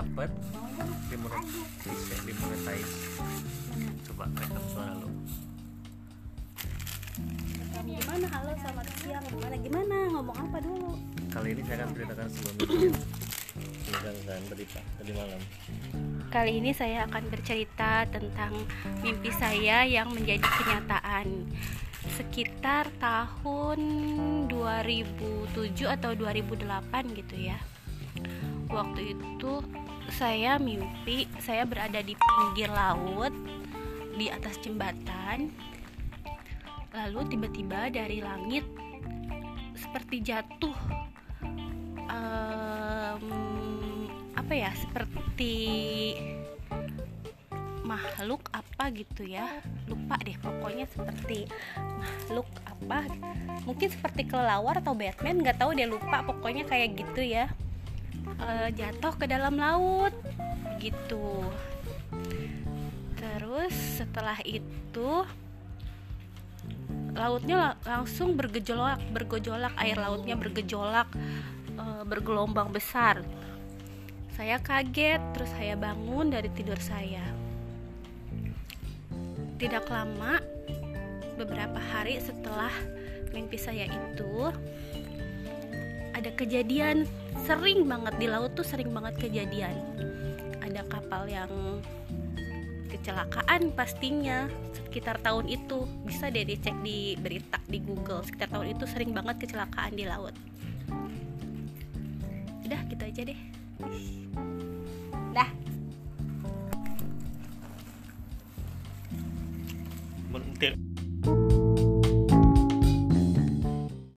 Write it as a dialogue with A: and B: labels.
A: dapat dimonetize. Dimonetize coba rekam suara lo
B: gimana halo selamat siang. Gimana gimana? Ngomong apa dulu?
A: Kali ini saya akan ceritakan sebuah mimpi yang menegangkan tadi pak tadi malam.
B: Kali ini saya akan bercerita tentang mimpi saya yang menjadi kenyataan. Sekitar tahun 2007 atau 2008 gitu ya. Waktu itu saya mimpi saya berada di pinggir laut di atas jembatan. Lalu tiba-tiba dari langit seperti jatuh um, apa ya seperti makhluk apa gitu ya. Lupa deh pokoknya seperti makhluk apa. Mungkin seperti kelelawar atau Batman nggak tahu dia lupa. Pokoknya kayak gitu ya uh, jatuh ke dalam laut. Gitu. Terus setelah itu lautnya langsung bergejolak bergejolak air lautnya bergejolak uh, bergelombang besar. Saya kaget terus saya bangun dari tidur saya. Tidak lama beberapa hari setelah mimpi saya itu ada kejadian sering banget di laut tuh sering banget kejadian. Ada kapal yang kecelakaan pastinya sekitar tahun itu. Bisa deh dicek di berita di Google sekitar tahun itu sering banget kecelakaan di laut. Udah gitu aja deh. Dah. Mentir